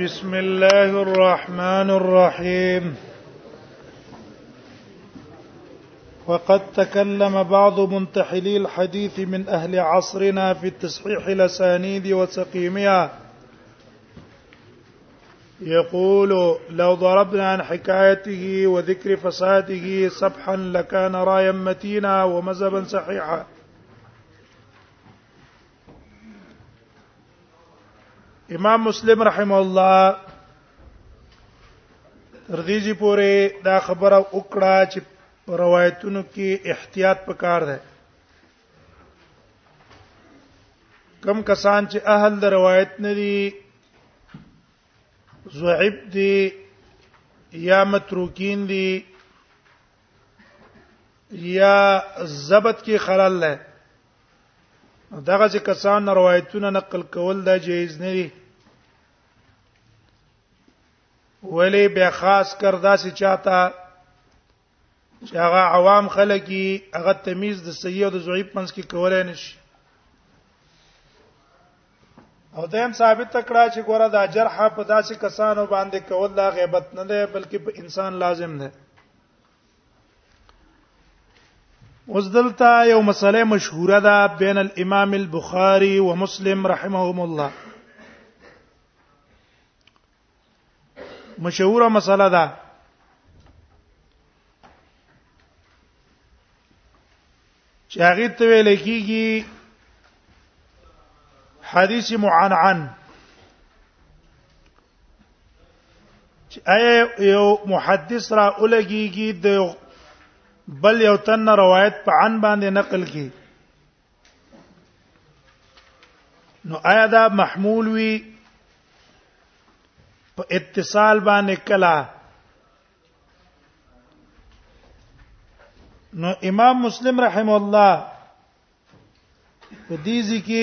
بسم الله الرحمن الرحيم وقد تكلم بعض منتحلي الحديث من أهل عصرنا في تصحيح الأسانيد وتقييمها يقول لو ضربنا عن حكايته وذكر فساده سبحا لكان رايا متينا ومذهبا صحيحا امام مسلم رحم الله تر دې چې پوره دا خبره وکړه چې روایتونو کې احتیاط پکار دی کم کسان چې اهل د روایت نه دي زعب دي یا متروکین دي یا ضبط کې خلل لري دغه چې کسان روایتونه نقل کول دا جایز نه دي ولی بیا خاص کر داسې چاته چې هغه عوام خلک هغه تمیز د صحیح او د ضعیف منځ کې کولای نشي او دیم ثابت تکړه چې ګوره دا جرح په داسې کسانو باندې کول دا غیبت نه ده بلکې په انسان لازم ده اوس دلته یو مسله مشهوره ده بین الامام البخاری و مسلم رحمهم الله مشهوره مسله ده چې هغه ته ویل کیږي حدیث معنعن چې اي یو محدث را اولګيږي د بل یو تن روایت په عن باندې نقل کی نو آیا دا محمول وی په اتصال باندې کلا نو امام مسلم رحم الله په دې ځکه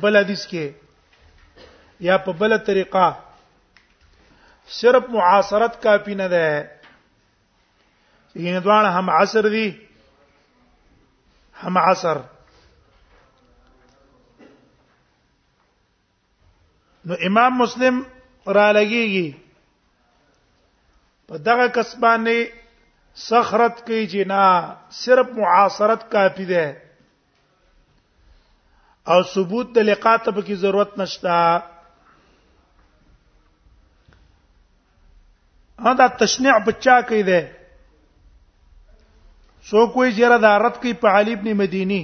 بل حدیث کې یا په بل طریقه صرف معاصرت کافی نه ده یعنی دوان هم عصر دي هم عصر نو امام مسلم را لګيږي په دغه کسبانه سخرت کوي چې نه صرف معاصرت کافی ده او ثبوت د لقاء ته به کی ضرورت نشته ها دا تشنیع بچا کوي ده سو کوئی جره دارت کوي په علي ابن مديني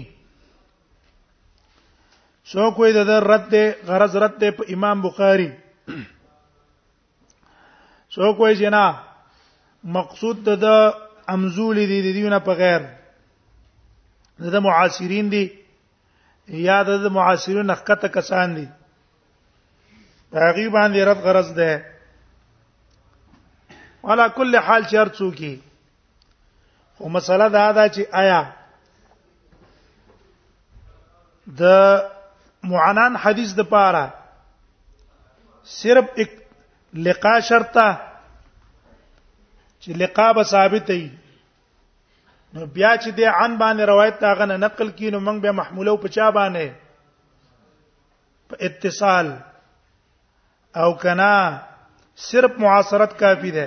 سو کوی د رد ده غرض رد ده په امام بخاری سو کوی جنا مقصود د امزول دي د دیونه په غیر د معاصرین دي یا د معاصرین نخکته کسان دي هغه باندې رد غرض ده ولا کل حال چرڅو کی خو مسله دا ده چې آیا د معنان حدیث د پاره صرف یک لقا شرطه چې لقا به ثابت وي نو بیا چې د عن باندې روایت تاغه نه نقل کینو موږ به محموله او پچا باندې په اتصال او کنا صرف معاصرت کافی ده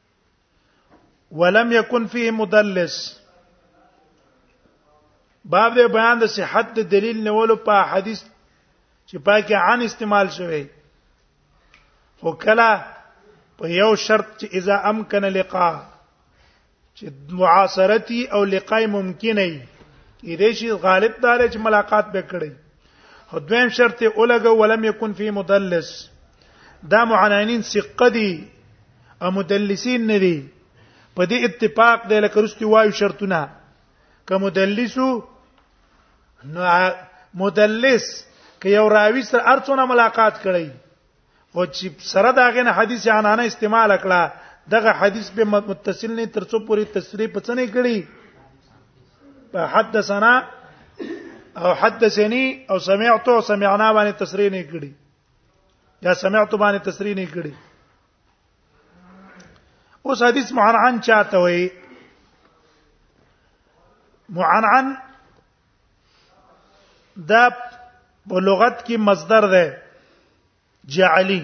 ولم يكن فيه مدلس باب د بیان د صحت د دلیل نیولو په حدیث چې پاکه عن استعمال شوی خو کله په یو شرط چې اذا امکن لقاء چې معاصرتي او لقاء ممکن نه وي دې شي غالب دار چې ملاقات به کړي خو دویم شرط اولګه ولم یکن فی مدلس دا معنانین ثقه دي ا مدلسین نه دي په دې اتفاق دی لکه رستي وایو شرطونه که مدلسو نو مدلس که یو راوی سره ارڅونه ملاقات کړي او چې سره دا غنه حدیث عنانه استعمال کړه دغه حدیث به متصل نه ترڅو پوری تصریح پڅ نه کړي په حدثنا او حدثني او سمعت او سمعنا باندې تصریح نه کړي یا سمعت باندې تصریح نه کړي اوس حدیث معنعن چاته وي معنعن دا په لغت کې مصدر ده جعلی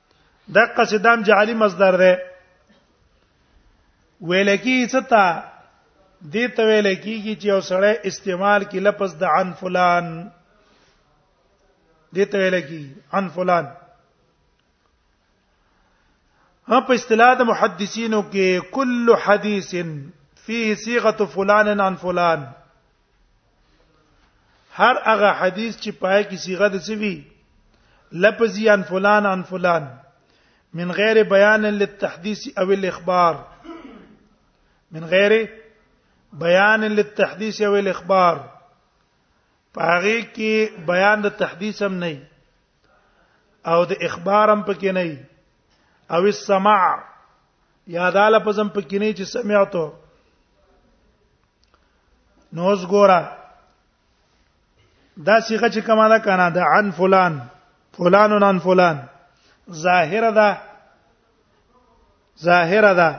د قصدام جعلی مصدر ده ویل کی ستا دې ته ویل کیږي چې یو سړی استعمال کی لفظ د عن فلان دې ته ویل کی عن فلان هم په اصطلاح د محدثینو کې کل حدیث فيه صيغه فلان عن فلان هر هغه حدیث چې پای کې صيغه د سوي لفظ عن فلان عن فلان من غیر بیان للتحديث او الاخبار من غیر بیان للتحديث او الاخبار پاره کې بیان د تحديث هم نه او د اخبارم پکې نه او السماع یا دا لفظم پکې نه چې سمعته نو اوس ګوره دا صيغه چې کومه ده کنه د عن فلان فلان عن فلان ظاهره ده ظاهره ده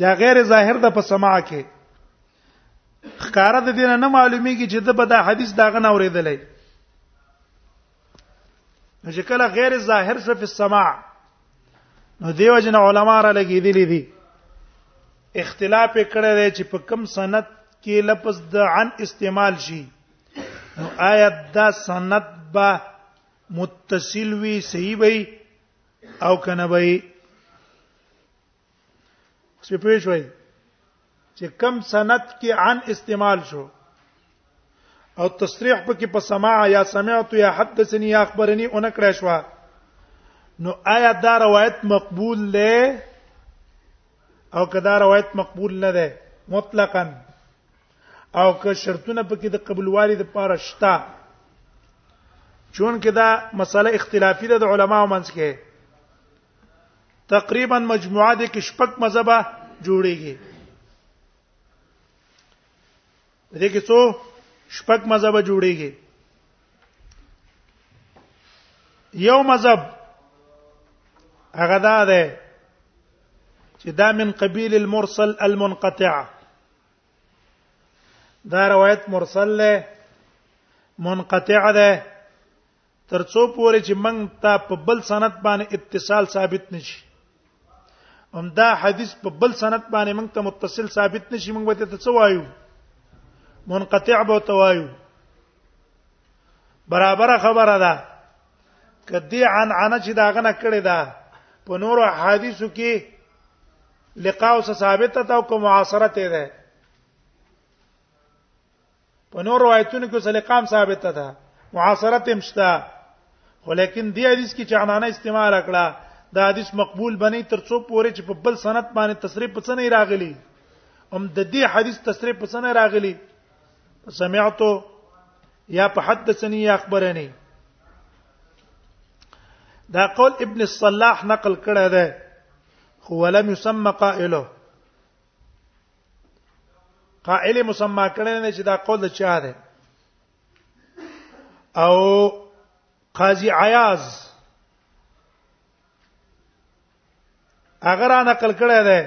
دا غیر ظاهر د په سماع کې خکاره د دینه نه معلومیږي چې د بدا حدیث داغه نه اوریدلې نو چې کله غیر ظاهر څه په سماع نو دیو جن علما را لګیدلی دي اختلاف کړی دی چې په کم سند کې لفظ د عن استعمال شي نو آیت دا سند با متصل وی صحیح وی او کنه وی اوس په پوه شوي چې کم سند کې عن استعمال شو او تصریح پکې په سماع یا سمعت یا حدثني یا اخبرني اون کړه شو نو آیا دا روایت مقبول ده او کدا روایت مقبول نه ده مطلقاً او که شرطونه پکې د قبولوالي د پاره شته چون کې دا مسله اختلافي ده د علماو منځ کې تقریبا مجموعه د کې شپږ مذهبه جوړیږي دې کې څو شپږ مذهبه جوړیږي یو مذهب هغه دا ده چې دا من قبیل المرسل المنقطع دا روایت مرسل له منقطع ده ترڅو پورې چې موږ ته په بل سند باندې اتصال ثابت نشي هم دا حدیث په بل سند باندې موږ ته متصل ثابت نشي موږ به ته څه وایو منقطع به توایو برابر خبره ده کدی عن عن چې دا غنه کړی دا په نور حدیثو کې لقاء سره ثابت ته او کوم معاصرت ده په نور روایتونو کې سلیقام ثابته ده معاصرت هم شته خو لیکن دی حدیث کې چې عنانه استعمال کړه دا حدیث مقبول بنی تر څو پورې چې په بل سند باندې تصریح پڅ نه راغلی هم د دې حدیث تصریح پڅ نه راغلی سمعتو یا په حدثني یا اخبرني دا قول ابن الصلاح نقل کړه ده هو لم يسمى قائله قائل مسما کړي نه چې دا قول د چا ده او قاضي عیاض اگر انا نقل کړه ده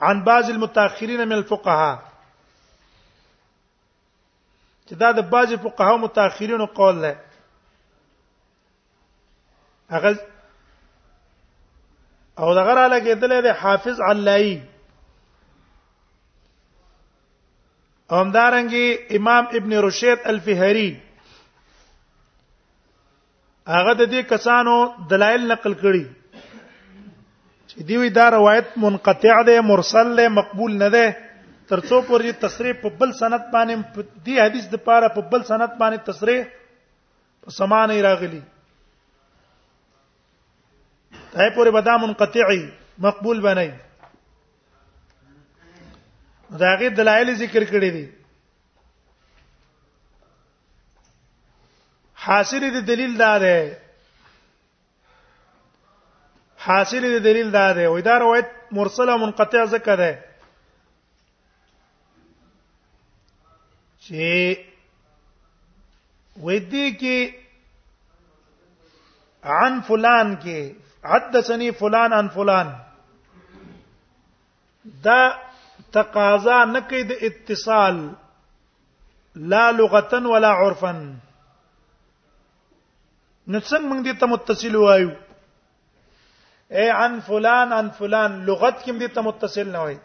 عن بعض المتأخرين من الفقهاء چې دا د بعض فقهاء متأخرینو قول ده هغه او دغه را لګیدل دی حافظ علایی همدارنګي امام ابن رشید الفهری هغه د دې کسانو دلایل نقل کړي چې دی وی دا روایت منقطع ده مرسل ده مقبول نه ده ترڅو پورې تصریح په بل سند باندې دی حدیث د پاره په بل سند باندې تصریح په سمانه راغلی تای پورې بدا منقطعي مقبول بنای دا غي دلایل ذکر کړی دي حاصل دي دلیل دا ده حاصل دی دلیل دا دی وای دا روایت مرسله منقطع ذکر ده چې ودی کې عن فلان کې حدثني فلان عن فلان دا تقاضا نه کوي د اتصال لا لغتا ولا عرفا نو څنګه موږ دې ته متصل وایو اے عن فلان عن فلان لغت کې دې ته متصل نه وایي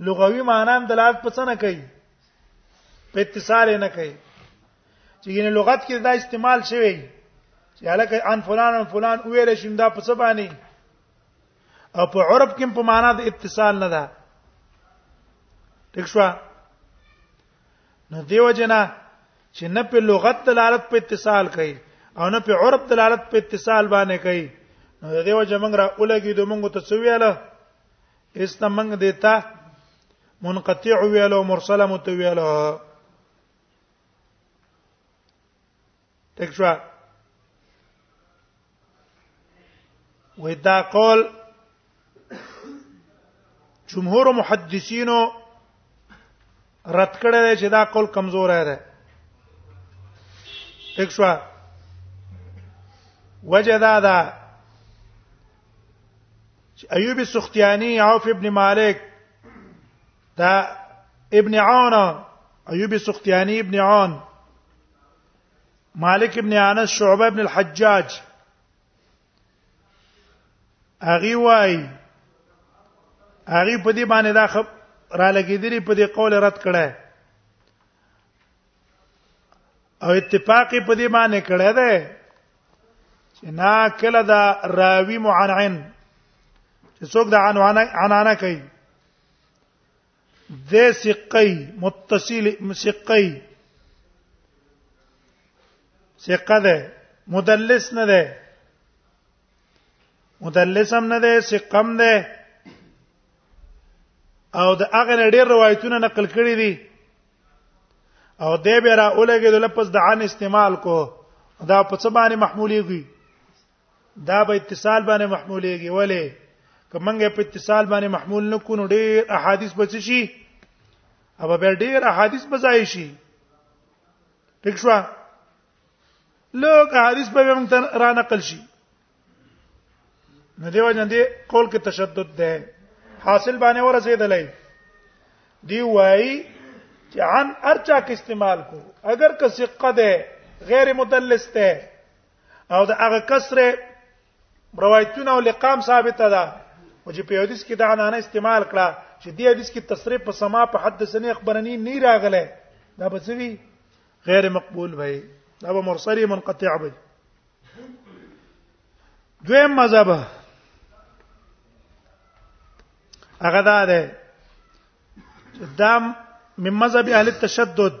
لغوي معنی هم دلالت پڅ نه کوي په اتصال نه کوي چې ګینه لغت کې دا استعمال شوی چې هلکه عن فلان عن فلان ویل شي دا پڅ باندې او په عرب کې په معنی د اتصال نه ده ٹھیک شو نو دیو جنا چې نه په لغت دلالت په اتصال کوي او نه په عرب دلالت په اتصال باندې کوي نو دیو جمنګ را اولګي د مونږ ته سویاله استه مونږ دیتا منقطع ویلو مرسله متویلو تکشوا وې دا قول جمهور محدثینو رد کړی دی چې دا قول کمزور دی ټیک شو وجه دا ده چې ایوب سختیانی عوف ابن مالک دا ابن عون ایوب سختیانی ابن عون مالک ابن انس شعبه ابن الحجاج اغي وای اغي په دې باندې دا خب را لګیدلی په دې قول رد کړه او اتفاق په دې باندې کړه ده چې نا کله دا راوی معنعن چې څوک دا عنوانه عنانه کوي د سقي متصل سقي سقه ده مدلس نه ده مدلس هم نه ده سقم ده او د هغه ډېر روایتونه نقل کړي دي او دې به را اولګې د لفظ د عن استعمال کو دا په څه باندې محمولېږي دا به اتصال باندې محمولېږي ولې کومنګ په اتصال باندې محمول نه کو نو ډېر احادیث بچ شي او به ډېر احادیث بځای شي ټیک شو لوک احادیث به موږ ته را نقل شي نو دیو جن دې قول کې تشدد ده حاصل باندې ورسېدلې دی وایي چې عن ارچا کې استعمال کو اگر که ثقه ده غیر مدلس ده او د هغه کسر روایتونه او لقام ثابت ده او چې په حدیث کې دا نه استعمال کړه چې دې حدیث کې تصریح په سما په حدثني اخبرني نه راغله دا به څه غیر مقبول وي دا به مرسل منقطع وي دویم مذهب هغه دا ده دا من مذهب اهل التشدد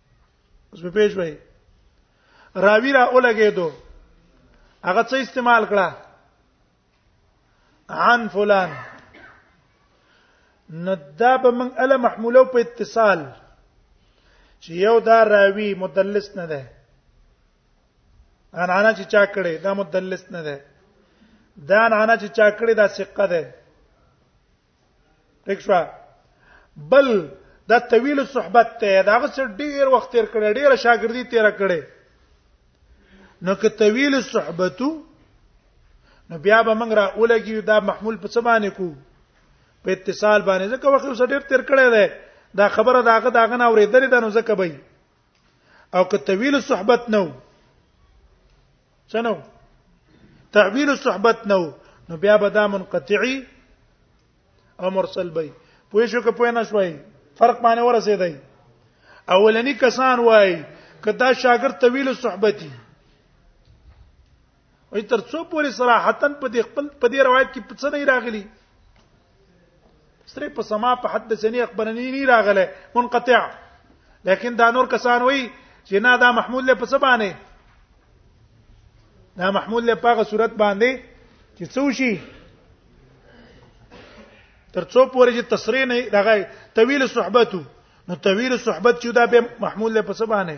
اوس په پیښ وای راوی را اولګېدو هغه څه استعمال کړه عن فلان ندا به من اله محموله په اتصال چې یو دا راوی مدلس نه ده انا انا چې چا کړي دا مدلس نه ده دا انا انا چې چا کړي دا ثقه ده ټکشوا بل دا طویل صحبت ته دا غس ډیر وخت تیر کړي ډیر شاګردي تیر کړي نو که طویل صحبتو نو بیا به موږ را اولګي دا محمول په څه باندې کو په اتصال باندې ځکه وخت سره ډیر تیر کړي ده دا خبره داغه داغه نه اورېدلې ده نو ځکه به او که طویل صحبت نو څنو تعبیر الصحبت نو نو بیا به دا منقطعي او مرسل به پوه شو که پوه نه شوي فرق باندې ورسېدای اولنی کسان وای کدا شاګرد طویل صحبتي وي تر څو پوری صراحتن په دې خپل په دې روایت کې څه نه راغلي صرف په سما په حدثني اخبرني نه راغله منقطع لیکن دا نور کسان وای چې نه دا محمول له پس باندې دا محمول له پاغه صورت باندې چې څو شي تر څو پورې چې تصریح نه دغه طویل صحبتو نو طویل صحبت چې دا به محمول له پس باندې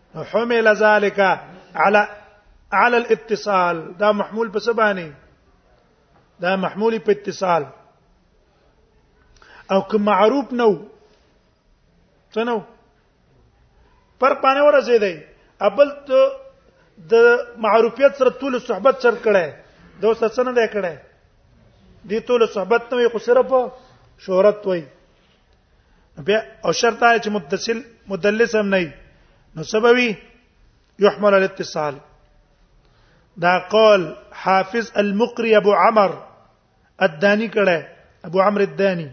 حمل ذلك على على الاتصال دا محمول په سبانه دا محمول په اتصال او کوم معروف نو څه نو پر پانه ورسې دی ابل ته د معروفیت سره طول صحبت چر کړه دوست څه نه دی کړه دی طول صحبت نو خو صرف شهرت وای بیا او شرط چې متصل مدلس هم نه نو سببي يحمل الاتصال دا قول حافظ المقري ابو عمر الداني کړه ابو عمرو الداني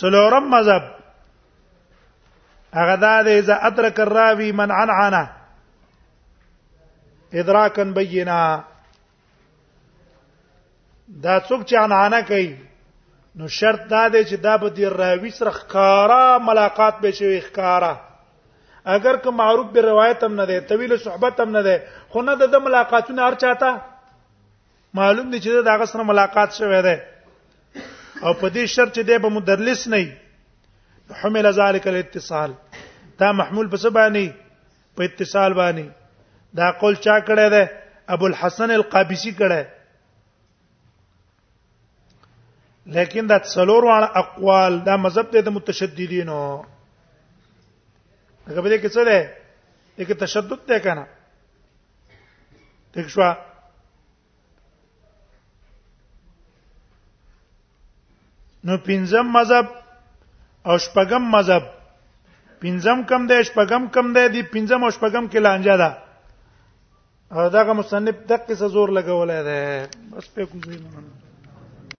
سلورم مذهب هغه دا دی اذا ادرک الراوی من عنعنه ادراکا بینا دا څوک چې عنعنه کوي نو شرط دا دی چې دا به دی راوی سره ښکارا ملاقات به شي ښکارا اگر که معروف به روایت هم نه ده طویل صحبت هم نه ده خو نه د ملاقاتونه هر چاته معلوم دي چې دا غسر ملاقات شوه ده او په دې شرط چې دی به مدرس نه وي حمل ذلك الاتصال دا محمول په سبانی په اتصال باندې دا قول چا کړه ده ابو الحسن القابسی کړه لیکن دا څلور واړه اقوال دا مذهب ته د متشددینو هغه به کې څه ده دغه تشدد ده کنه ټیک شو نو پنځم مذهب او شپږم مذهب پنځم کم دی شپږم کم دی دی پنځم او شپږم کې لانجه ده او داغه مصنف دقه څه زور لګولای دی بس په کوزي مننه